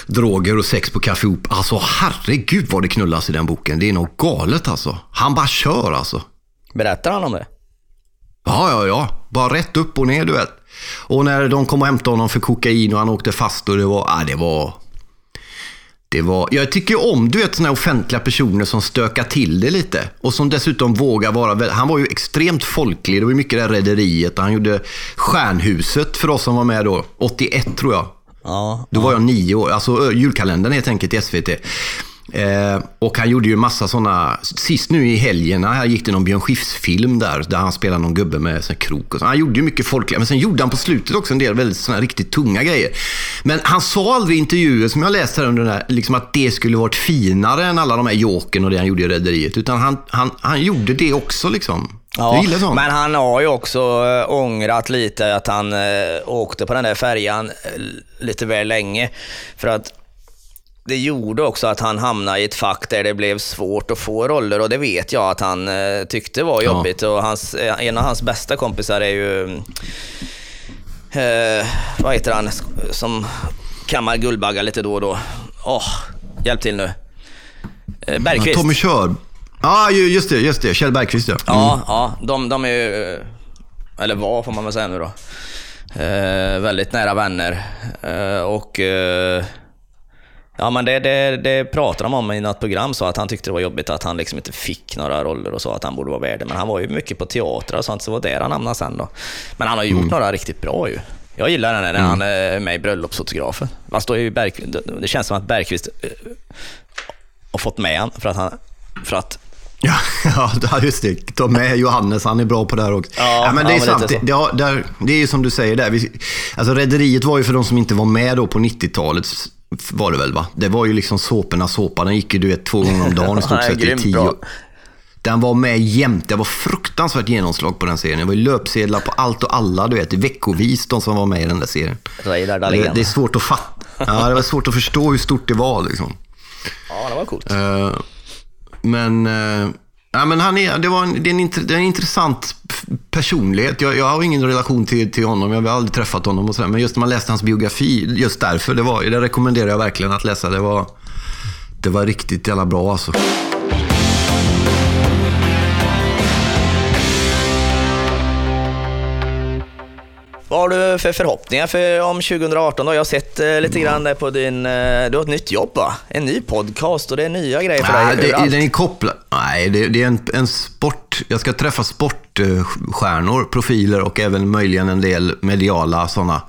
Speaker 1: droger och sex på Café Op. Alltså herregud vad det knullas i den boken. Det är något galet alltså. Han bara kör alltså.
Speaker 2: Berättar han om det?
Speaker 1: Ja, ja, ja. Bara rätt upp och ner, du vet. Och när de kom och hämtade honom för kokain och han åkte fast och det var... Ja, det var... Det var, jag tycker om du vet såna offentliga personer som stökar till det lite och som dessutom vågar vara, han var ju extremt folklig, det var mycket det här rederiet han gjorde Stjärnhuset för oss som var med då, 81 tror jag.
Speaker 2: Ja.
Speaker 1: Då var jag nio år, alltså julkalendern helt enkelt i SVT. Eh, och han gjorde ju massa sådana, sist nu i helgerna här gick det någon Björn Skifs-film där, där han spelade någon gubbe med sån krok och så. Han gjorde ju mycket folkliga, men sen gjorde han på slutet också en del väldigt sådana riktigt tunga grejer. Men han sa aldrig i intervjuer som jag läste här under den här, liksom att det skulle varit finare än alla de här Jokern och det han gjorde i Rederiet. Utan han, han, han gjorde det också liksom.
Speaker 2: Ja, men han har ju också äh, ångrat lite att han äh, åkte på den där färjan äh, lite väl länge. För att det gjorde också att han hamnade i ett fack där det blev svårt att få roller och det vet jag att han eh, tyckte var jobbigt. Ja. Och hans, en av hans bästa kompisar är ju, eh, vad heter han, som kammar Guldbaggar lite då och då. Åh, oh, hjälp till nu. Eh, Bergqvist.
Speaker 1: Tommy Körb. Ja, ah, just det, just det. Kjell Bergqvist ja.
Speaker 2: Mm. Ja, ja de, de är ju, eller var får man väl säga nu då, eh, väldigt nära vänner. Eh, och eh, Ja, men det, det, det pratade de om i något program, så att han tyckte det var jobbigt att han liksom inte fick några roller och så, att han borde vara värd. Men han var ju mycket på teatrar och sånt, så det var där han hamnade sen då. Men han har gjort mm. några riktigt bra ju. Jag gillar den när mm. han är med i Bröllopsfotografen. Man står ju Berg, det känns som att Bergqvist eh, har fått med han för att han... För att
Speaker 1: Ja, ja, just det. Ta med Johannes, han är bra på det här också.
Speaker 2: Ja,
Speaker 1: ja men det är ja, sant. Det, det, det, det, är ju som du säger där. Vi, alltså Rederiet var ju för de som inte var med då på 90-talet var det väl va? Det var ju liksom såporna såpa. Den gick ju du vet två gånger om dagen i stort sett i tio år. Den var med jämt. Det var fruktansvärt genomslag på den serien. Det var ju löpsedlar på allt och alla, du vet, veckovis, de som var med i den där serien. Det, det, är svårt att fatta. Ja, det var svårt att förstå hur stort det var liksom.
Speaker 2: Ja, det var coolt.
Speaker 1: Uh, men... Ja, men han är, det, var en, det, är en, det är en intressant personlighet. Jag, jag har ingen relation till, till honom, jag har aldrig träffat honom och sådär. Men just när man läste hans biografi, just därför, det, var, det rekommenderar jag verkligen att läsa. Det var, det var riktigt jävla bra alltså.
Speaker 2: Vad har du för förhoppningar för om 2018? Då? Jag har sett eh, lite grann där på din... Eh, du har ett nytt jobb va? En ny podcast och det är nya grejer för
Speaker 1: Nej,
Speaker 2: dig
Speaker 1: det, Den är kopplad... Nej, det, det är en, en, sport... Jag ska träffa sportstjärnor, profiler och även möjligen en del mediala sådana.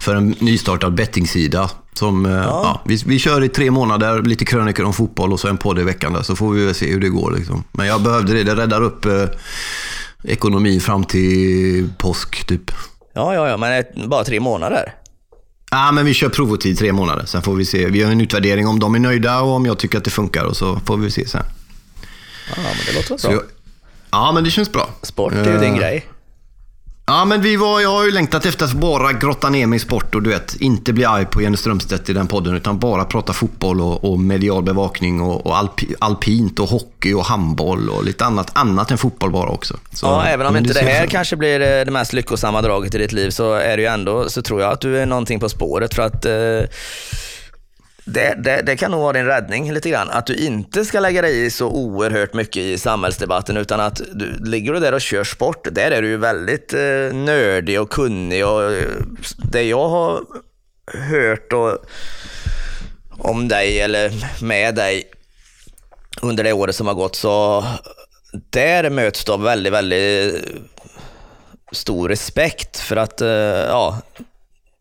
Speaker 1: För en nystartad bettingsida. Som, eh, ja. ja vi, vi kör i tre månader, lite krönikor om fotboll och så en podd i veckan där, så får vi väl se hur det går. Liksom. Men jag behövde det, det räddar upp ekonomin fram till påsk typ.
Speaker 2: Ja, ja, ja, men bara tre månader?
Speaker 1: Ja, men vi kör provotid tre månader. Sen får vi se. Vi gör en utvärdering om de är nöjda och om jag tycker att det funkar och så får vi se sen.
Speaker 2: Ja, men det låter bra. Jag,
Speaker 1: ja, men det känns bra.
Speaker 2: Sport är ju uh, din grej.
Speaker 1: Ja, men vi var, jag har ju längtat efter att bara grotta ner mig i sport och du vet, inte bli arg på Jenny Strömstedt i den podden, utan bara prata fotboll och, och medial bevakning och, och alpi, alpint och hockey och handboll och lite annat, annat än fotboll bara också.
Speaker 2: Så, ja, även om inte det, det här så. kanske blir eh, det mest lyckosamma draget i ditt liv så är det ju ändå, så tror jag att du är någonting på spåret för att eh, det, det, det, kan nog vara din räddning lite grann. Att du inte ska lägga dig i så oerhört mycket i samhällsdebatten utan att du, ligger du där och kör sport, där är du ju väldigt eh, nördig och kunnig och eh, det jag har hört och, om dig eller med dig under det året som har gått så där möts du av väldigt, väldigt stor respekt för att eh, ja,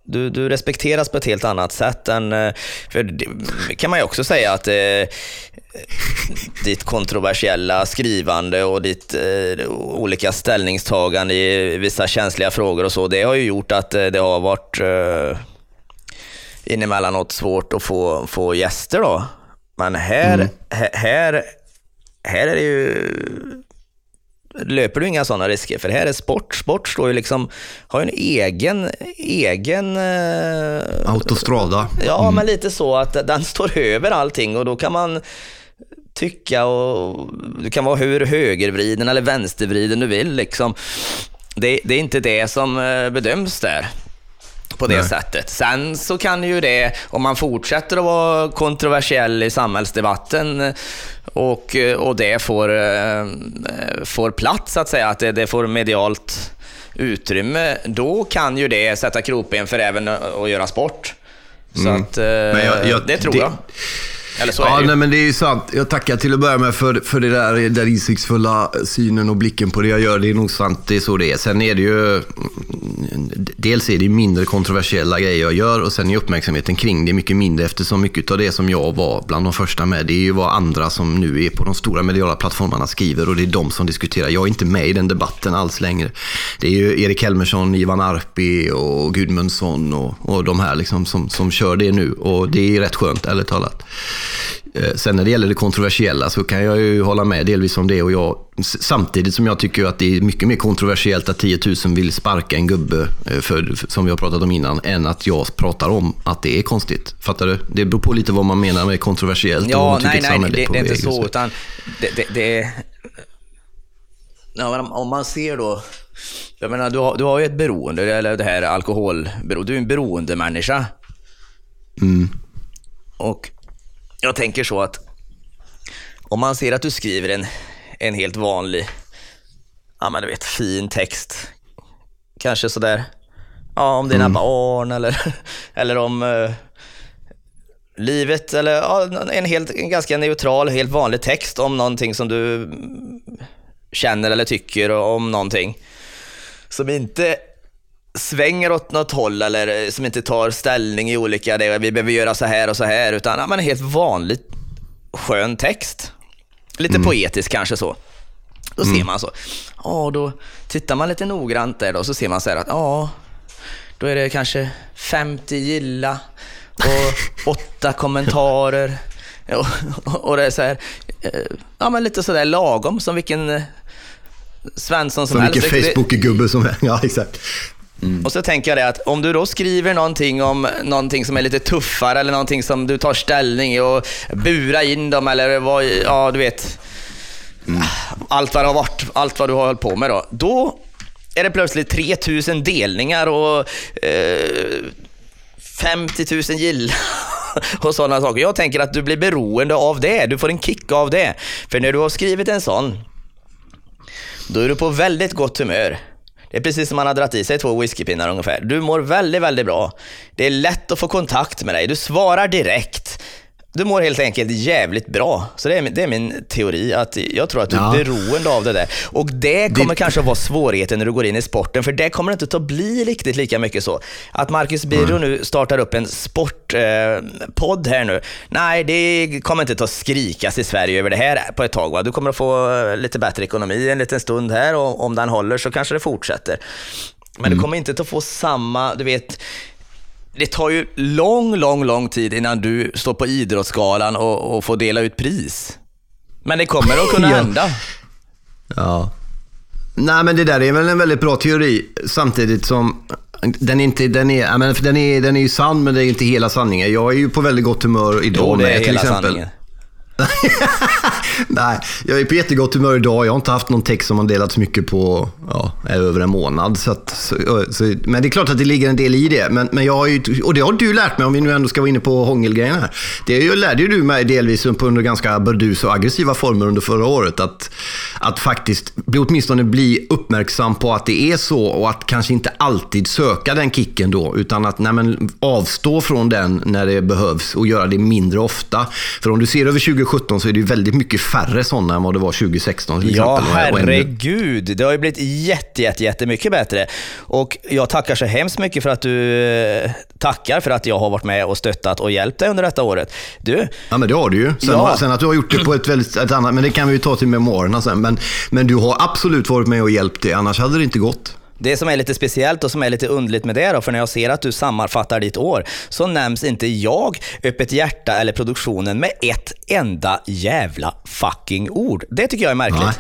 Speaker 2: du, du respekteras på ett helt annat sätt än... Eh, för det kan man ju också säga att eh, ditt kontroversiella skrivande och ditt eh, olika ställningstagande i vissa känsliga frågor och så, det har ju gjort att eh, det har varit eh, inemellanåt svårt att få, få gäster då. Men här, mm. här, här är det ju löper du inga sådana risker. För här är sport. Sport står ju liksom, har ju en egen, egen... Eh,
Speaker 1: Autostrada.
Speaker 2: Ja, mm. men lite så att den står över allting och då kan man tycka och du kan vara hur högervriden eller vänstervriden du vill. Liksom. Det, det är inte det som eh, bedöms där på det Nej. sättet. Sen så kan ju det, om man fortsätter att vara kontroversiell i samhällsdebatten och, och det får, får plats, så att säga, att det, det får medialt utrymme, då kan ju det sätta krokben för även att göra sport. Så mm. att, jag, jag, det tror det, jag.
Speaker 1: Eller så ja, är det nej, men det är ju sant. Jag tackar till att börja med för, för det där, den insiktsfulla synen och blicken på det jag gör. Det är nog sant, det är så det är. Sen är det ju... Dels är det mindre kontroversiella grejer jag gör och sen är uppmärksamheten kring det mycket mindre eftersom mycket av det som jag var bland de första med, det är ju vad andra som nu är på de stora mediala plattformarna skriver och det är de som diskuterar. Jag är inte med i den debatten alls längre. Det är ju Erik Helmersson, Ivan Arpi och Gudmundsson och, och de här liksom som, som kör det nu och det är rätt skönt, ärligt talat. Eh, sen när det gäller det kontroversiella så kan jag ju hålla med delvis om det. Och jag, samtidigt som jag tycker att det är mycket mer kontroversiellt att 10 000 vill sparka en gubbe, eh, för, som vi har pratat om innan, än att jag pratar om att det är konstigt. Fattar du? Det beror på lite vad man menar med kontroversiellt.
Speaker 2: Ja, nej, nej, det, det, är inte så. Utan det, det, det ja, om man ser då, jag menar du har, du har ju ett beroende, eller det här alkoholberoende. Du är en beroendemänniska. Mm. Och jag tänker så att om man ser att du skriver en, en helt vanlig, ja men du vet, fin text, kanske sådär, ja om dina mm. barn eller, eller om uh, livet eller ja, en, helt, en ganska neutral, helt vanlig text om någonting som du känner eller tycker om någonting. Som inte svänger åt något håll eller som inte tar ställning i olika, det, vi behöver göra så här och så här, utan ja, men en helt vanlig skön text. Lite mm. poetisk kanske så. Då mm. ser man så. Ja, då tittar man lite noggrant där då, så ser man så här att ja, då är det kanske 50 gilla och åtta kommentarer. Och, och, det är så här, eh, ja men lite sådär lagom som vilken eh, Svensson som,
Speaker 1: som helst. Som vilken Facebook-gubbe som är. Ja, exakt.
Speaker 2: Mm. Och så tänker jag det att om du då skriver någonting om någonting som är lite tuffare eller någonting som du tar ställning i och bura in dem eller vad, ja du vet. Mm. Allt vad det har varit, allt vad du har hållit på med då. Då är det plötsligt 3000 delningar och eh, 50 000 gillar och sådana saker. Jag tänker att du blir beroende av det. Du får en kick av det. För när du har skrivit en sån, då är du på väldigt gott humör. Det är precis som man har dragit i sig två whiskypinnar ungefär. Du mår väldigt, väldigt bra. Det är lätt att få kontakt med dig. Du svarar direkt. Du mår helt enkelt jävligt bra. Så det är, det är min teori, att jag tror att du ja. är beroende av det där. Och det kommer det... kanske att vara svårigheten när du går in i sporten, för det kommer inte att bli riktigt lika mycket så. Att Marcus Birro mm. nu startar upp en sportpodd eh, här nu. Nej, det kommer inte att skrikas i Sverige över det här på ett tag. Va? Du kommer att få lite bättre ekonomi en liten stund här och om den håller så kanske det fortsätter. Men mm. du kommer inte att få samma, du vet, det tar ju lång, lång, lång tid innan du står på Idrottsgalan och, och får dela ut pris. Men det kommer att kunna hända.
Speaker 1: Ja. Nej, men det där är väl en väldigt bra teori, samtidigt som den är, inte, den, är, den, är, den är ju sann, men det är inte hela sanningen. Jag är ju på väldigt gott humör idag jo, med, till exempel. Sanningen. Nej, jag är på jättegott humör idag. Jag har inte haft någon text som har delats mycket på ja, över en månad. Så att, så, så, men det är klart att det ligger en del i det. Men, men jag har ju, och det har du lärt mig, om vi nu ändå ska vara inne på hångelgrejen här. Det lärde ju du mig delvis på under ganska burdus och aggressiva former under förra året. Att, att faktiskt åtminstone bli uppmärksam på att det är så och att kanske inte alltid söka den kicken då. Utan att nej, men, avstå från den när det behövs och göra det mindre ofta. För om du ser över 20 2017 så är det ju väldigt mycket färre sådana än vad det var 2016 till
Speaker 2: Ja, herregud. Det har ju blivit jätte, jätte, jättemycket bättre. Och jag tackar så hemskt mycket för att du eh, tackar för att jag har varit med och stöttat och hjälpt dig under detta året. Du.
Speaker 1: Ja, men det har du ju. Sen, ja. sen att du har gjort det på ett väldigt ett annat, men det kan vi ju ta till memoarerna sen. Men, men du har absolut varit med och hjälpt det, annars hade det inte gått.
Speaker 2: Det som är lite speciellt och som är lite underligt med det då, för när jag ser att du sammanfattar ditt år, så nämns inte jag, Öppet Hjärta eller produktionen med ett enda jävla fucking ord. Det tycker jag är märkligt. Nej,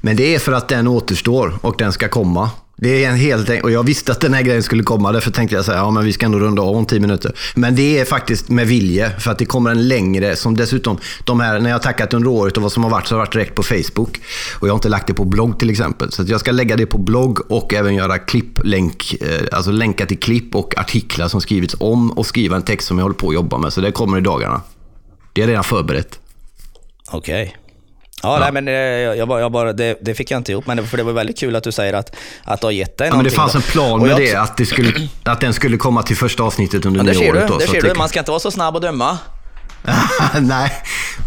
Speaker 1: men det är för att den återstår och den ska komma. Det är en helt och jag visste att den här grejen skulle komma, därför tänkte jag säga, ja men vi ska ändå runda av om tio minuter. Men det är faktiskt med vilje, för att det kommer en längre, som dessutom, de här, när jag har tackat under året och vad som har varit, så har det varit direkt på Facebook. Och jag har inte lagt det på blogg till exempel. Så jag ska lägga det på blogg och även göra klipplänk, länk, alltså länka till klipp och artiklar som skrivits om och skriva en text som jag håller på att jobba med. Så det kommer i dagarna. Det är redan förberett.
Speaker 2: Okej. Okay. Ja, Nej, men eh, jag, bara, jag bara, det, det, fick jag inte ihop, men det, för det var väldigt kul att du säger att, att du har gett dig
Speaker 1: ja, men Det fanns en plan med det, att, det skulle, att den skulle komma till första avsnittet under ja,
Speaker 2: nyåret.
Speaker 1: Då,
Speaker 2: det ser du, man ska inte vara så snabb att döma.
Speaker 1: nej,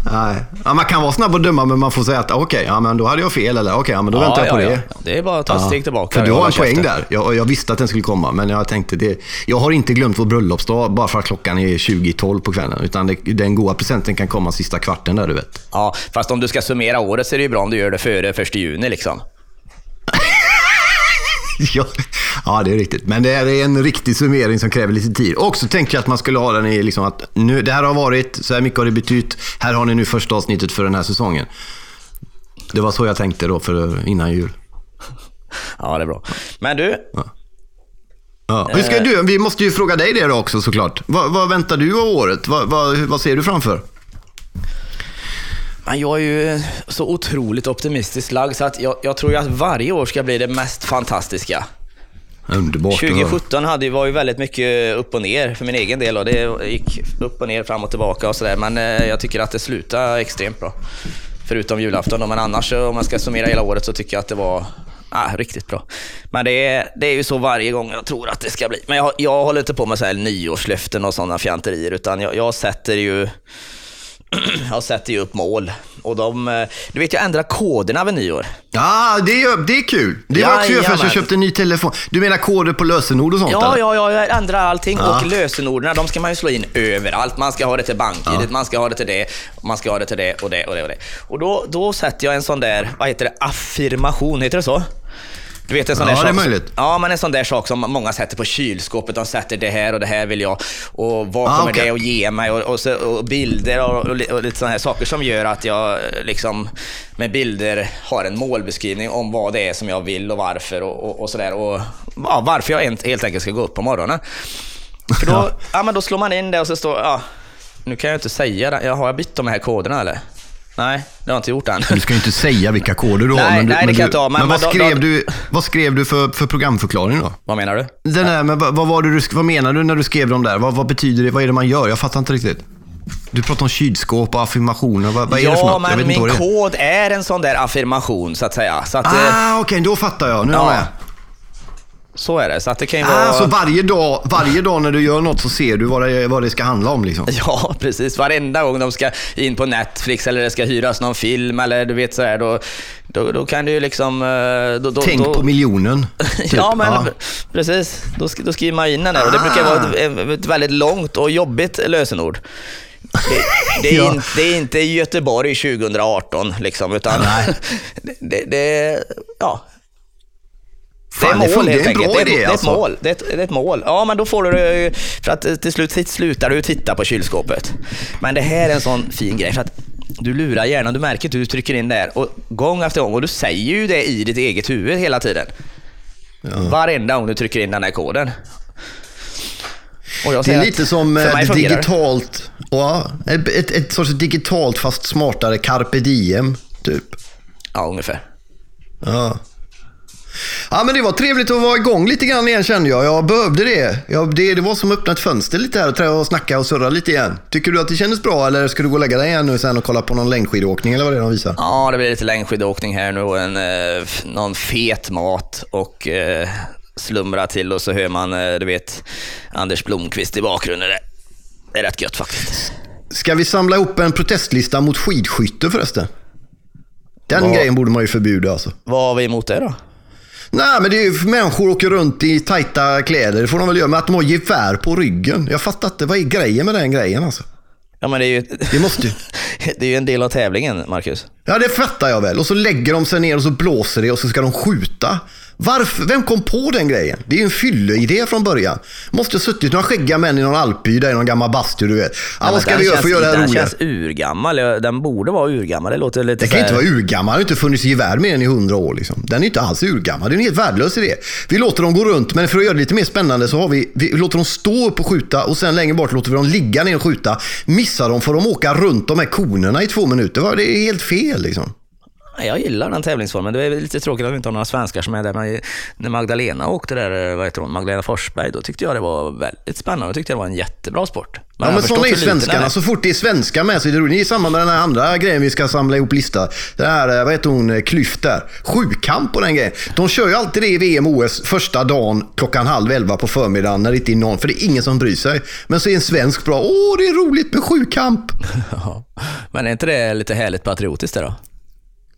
Speaker 1: nej. Ja, man kan vara snabb och döma men man får säga att okej, okay, ja, men då hade jag fel eller okej, okay, ja, men då ja, väntar jag på ja, det.
Speaker 2: Ja. Det är bara att ta ett steg tillbaka.
Speaker 1: För du har en poäng där. Jag, jag, visste att den skulle komma men jag tänkte det. Jag har inte glömt vår bröllopsdag bara för att klockan är 20.12 på kvällen. Utan det, den goda presenten kan komma sista kvarten där du vet.
Speaker 2: Ja, fast om du ska summera året så är det ju bra om du gör det före första juni liksom.
Speaker 1: ja, ja, det är riktigt. Men det är en riktig summering som kräver lite tid. Och så tänkte jag att man skulle ha den i liksom att nu, det här har varit, så här mycket har det betytt. Här har ni nu första avsnittet för den här säsongen. Det var så jag tänkte då för innan jul.
Speaker 2: Ja, det är bra. Men du.
Speaker 1: Ja. Ja. Vi, ska, eh. du, vi måste ju fråga dig det då också såklart. Vad, vad väntar du av året? Vad, vad, vad ser du framför?
Speaker 2: Jag är ju så otroligt optimistiskt lagd så att jag, jag tror att varje år ska bli det mest fantastiska.
Speaker 1: Underbart.
Speaker 2: 2017 hade, var ju väldigt mycket upp och ner för min egen del och det gick upp och ner, fram och tillbaka och sådär. Men eh, jag tycker att det slutade extremt bra. Förutom julafton men annars om man ska summera hela året så tycker jag att det var ah, riktigt bra. Men det är, det är ju så varje gång jag tror att det ska bli. Men jag, jag håller inte på med så här nyårslöften och sådana fjanterier utan jag, jag sätter ju jag sätter ju upp mål. Och de, eh, du vet, jag ändrar koderna vid nyår.
Speaker 1: Ja, det är, det är kul. Det var också jag först jag köpte en ny telefon. Du menar koder på lösenord och sånt?
Speaker 2: Ja, eller? ja, ja, jag ändrar allting. Ja. Och lösenorden, de ska man ju slå in överallt. Man ska ha det till bank ja. man ska ha det till det, man ska ha det till det och det och det och det. Och då, då sätter jag en sån där, vad heter det, affirmation, heter det så? Du vet en sån
Speaker 1: ja,
Speaker 2: där
Speaker 1: det är
Speaker 2: sak,
Speaker 1: möjligt.
Speaker 2: Ja, men en sån där sak som många sätter på kylskåpet. De sätter det här och det här vill jag. Och vad ah, kommer okay. det att ge mig? Och, och, så, och bilder och, och, lite sådana här saker som gör att jag liksom med bilder har en målbeskrivning om vad det är som jag vill och varför och, och, sådär. Och ja, varför jag helt enkelt ska gå upp på morgonen. För då, ja, men då slår man in det och så står ja, nu kan jag inte säga det. Har jag bytt de här koderna eller? Nej, det har jag inte gjort än.
Speaker 1: Du ska ju inte säga vilka koder du har.
Speaker 2: Nej,
Speaker 1: men
Speaker 2: du, nej det kan jag inte ha.
Speaker 1: Men, men vad, skrev då, du, vad skrev du för, för programförklaring då?
Speaker 2: Vad menar du?
Speaker 1: Den där, men vad, vad, var du, vad menar du när du skrev dem där? Vad, vad betyder det? Vad är det man gör? Jag fattar inte riktigt. Du pratar om kylskåp och affirmationer. Vad, vad är
Speaker 2: ja,
Speaker 1: det för något?
Speaker 2: men min kod är en sån där affirmation, så att säga. Så att,
Speaker 1: ah, okej, okay, då fattar jag. Nu är jag med.
Speaker 2: Så är det. Så att det kan ju
Speaker 1: ah,
Speaker 2: vara...
Speaker 1: Så varje dag, varje dag när du gör något så ser du vad det, vad det ska handla om? Liksom.
Speaker 2: Ja, precis. Varenda gång de ska in på Netflix eller det ska hyras någon film eller du vet sådär, då, då, då kan du ju liksom... Eh, då,
Speaker 1: då, Tänk på miljonen.
Speaker 2: Typ. ja, men ja. precis. Då, då skriver man in den där och det brukar vara ett, ett väldigt långt och jobbigt lösenord. Det, det, är ja. in, det, är inte Göteborg 2018, liksom, utan det, det, ja,
Speaker 1: Fan, det är mål.
Speaker 2: Det är,
Speaker 1: idé,
Speaker 2: det är
Speaker 1: alltså.
Speaker 2: ett mål. Det är ett, det är ett mål. Ja, men då får du det för att till slut slutar du titta på kylskåpet. Men det här är en sån fin grej för att du lurar hjärnan. Du märker att du trycker in där och gång efter gång och du säger ju det i ditt eget huvud hela tiden. Ja. Varenda gång du trycker in den här koden.
Speaker 1: det är lite som ett digitalt, ja, ett, ett, ett sorts digitalt fast smartare carpe diem, typ.
Speaker 2: Ja, ungefär.
Speaker 1: Ja. Ja, men det var trevligt att vara igång lite grann igen kände jag. Jag behövde det. Jag, det, det var som att öppna ett fönster lite här och, och snacka och surra lite igen. Tycker du att det kändes bra eller ska du gå och lägga dig igen nu sen och kolla på någon längdskidåkning eller vad det är de visar?
Speaker 2: Ja, det blir lite längdskidåkning här nu och en, eh, någon fet mat och eh, slumra till och så hör man, eh, du vet, Anders Blomqvist i bakgrunden. Det är rätt gött faktiskt.
Speaker 1: Ska vi samla ihop en protestlista mot skidskytte förresten? Den vad, grejen borde man ju förbjuda alltså.
Speaker 2: Vad har vi emot det då?
Speaker 1: Nej, men det är ju människor åker runt i tajta kläder. Det får de väl göra. Men att de har gevär på ryggen. Jag fattar inte. Vad är grejen med den grejen alltså?
Speaker 2: Ja, men det är ju...
Speaker 1: Det måste ju...
Speaker 2: det är ju en del av tävlingen, Marcus.
Speaker 1: Ja, det fattar jag väl. Och så lägger de sig ner och så blåser det och så ska de skjuta. Varför? Vem kom på den grejen? Det är ju en fylleidé från början. Måste ha suttit några skäggiga män i någon alpby där i någon gammal bastu, du vet. Ja, vad ska vi göra för att göra det här
Speaker 2: Den
Speaker 1: roligare?
Speaker 2: känns urgammal. Den borde vara urgammal. Det låter lite
Speaker 1: Den kan inte vara urgammal. Den har inte funnits i gevär mer än i hundra år. Liksom. Den är inte alls urgammal. Det är en helt värdelös idé. Vi låter dem gå runt, men för att göra det lite mer spännande så har vi, vi låter dem stå upp och skjuta och sen längre bort låter vi dem ligga ner och skjuta. Missar de får de åka runt de här konerna i två minuter. Det är helt fel liksom.
Speaker 2: Jag gillar den tävlingsformen. Det är lite tråkigt att vi inte har några svenskar som är där. Men när Magdalena åkte där, vad heter hon, Magdalena Forsberg, då tyckte jag det var väldigt spännande. Jag tyckte det var en jättebra sport.
Speaker 1: Ja,
Speaker 2: jag har
Speaker 1: men sådana är ju svenskarna. Så fort det är svenskar med så är det roligt. Det är samma med den här andra grejen vi ska samla ihop lista. Det här, eh, vad heter hon, eh, Klyft där. Sjukamp och den grejen. De kör ju alltid det i VM OS första dagen klockan halv elva på förmiddagen när det inte är någon, för det är ingen som bryr sig. Men så är en svensk bra. Åh, det är roligt med sjukamp.
Speaker 2: Ja. Men är inte det lite härligt patriotiskt det då?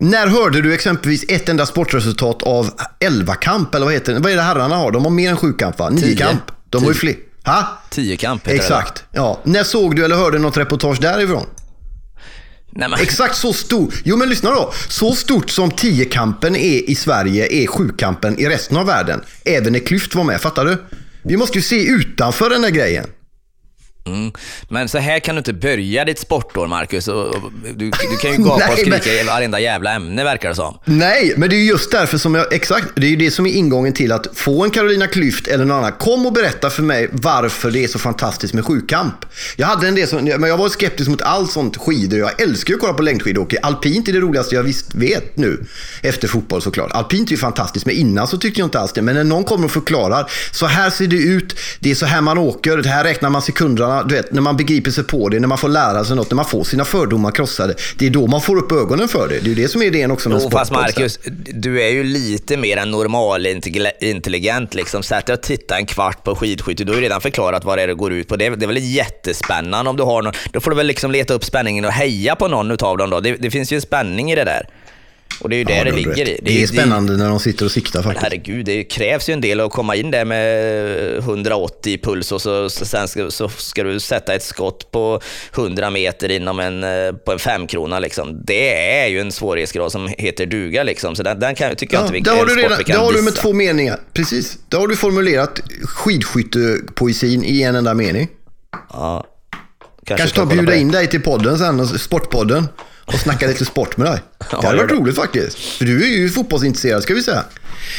Speaker 1: När hörde du exempelvis ett enda sportresultat av elvakamp eller vad heter det? Vad är det herrarna har? De har mer än sjukamp va? Niokamp. De har ju fler. Ha?
Speaker 2: Tiokamp heter
Speaker 1: Exakt. Ja. När såg du eller hörde något reportage därifrån?
Speaker 2: Nej, men,
Speaker 1: Exakt så stor. Jo men lyssna då. Så stort som tiokampen är i Sverige är sjukampen i resten av världen. Även när Klyft var med, fattar du? Vi måste ju se utanför den där grejen.
Speaker 2: Mm. men så här kan du inte börja ditt sportår, Marcus. Och, och, du, du kan ju gapa och
Speaker 1: Nej,
Speaker 2: skrika
Speaker 1: men-
Speaker 2: i varenda jävla ämne, verkar det som.
Speaker 1: Nej, men det är ju just därför som jag, exakt, det är ju det som är ingången till att få en Carolina Klyft eller någon annan. Kom och berätta för mig varför det är så fantastiskt med sjukamp. Jag hade en del som, men jag var skeptisk mot allt sånt skidor. Jag älskar ju att kolla på längdskidåkning. Alpint är det roligaste jag visst vet nu. Efter fotboll såklart. Alpint är ju fantastiskt, men innan så tyckte jag inte alls det. Men när någon kommer och förklarar, så här ser det ut, det är så här man åker, det här räknar man sekunderna, du vet, när man begriper sig på det, när man får lära sig något, när man får sina fördomar krossade. Det är då man får upp ögonen för det. Det är ju det som är idén också med
Speaker 2: Jo, fast. Marcus, du är ju lite mer än normalintelligent. Liksom. Sätt dig och titta en kvart på skidskytte, du har ju redan förklarat vad det är det går ut på. Det är, det är väl jättespännande om du har någon. Då får du väl liksom leta upp spänningen och heja på någon utav dem då. Det, det finns ju en spänning i det där. Och det är ju där
Speaker 1: Ja,
Speaker 2: det
Speaker 1: har
Speaker 2: ligger i.
Speaker 1: Det är spännande när de sitter och siktar faktiskt.
Speaker 2: Herregud, det krävs ju en del att komma in där med 180 i puls och så, så sen ska, så ska du sätta ett skott på 100 meter inom en, eh, på en femkrona. Liksom. Det är ju en svårighetsgrad som heter duga. Liksom. Så den, den kan, tycker jag
Speaker 1: Ja,
Speaker 2: inte vi,
Speaker 1: har, du redan,
Speaker 2: vi kan
Speaker 1: där har du med
Speaker 2: dissa.
Speaker 1: två meningar. Precis. Där har du formulerat skidskyttepoesin i en enda mening.
Speaker 2: Ja.
Speaker 1: Kanske ta
Speaker 2: kan
Speaker 1: och
Speaker 2: kolla på
Speaker 1: bjuda
Speaker 2: det.
Speaker 1: in dig till podden sen, Sportpodden, och snacka lite sport med dig. Det hade varit roligt faktiskt. För du är ju fotbollsintresserad ska vi säga.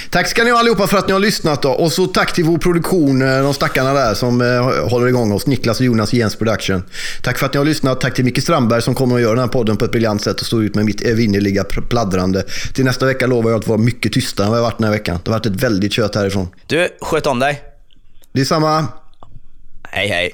Speaker 1: Tack ska ni ha allihopa för att ni har lyssnat då. Och så tack till vår produktion, eh, de stackarna där som eh, håller igång oss. Niklas och Jonas Jens Production. Tack för att ni har lyssnat. Tack till Micke Strandberg som kommer att göra den här podden på ett briljant sätt och stå ut med mitt evinnerliga pr- pladdrande. Till nästa vecka lovar jag att vara mycket tystare än vad jag varit den här veckan. Det har varit ett väldigt kött härifrån.
Speaker 2: Du, sköt om dig.
Speaker 1: Det är samma.
Speaker 2: Hej, hej.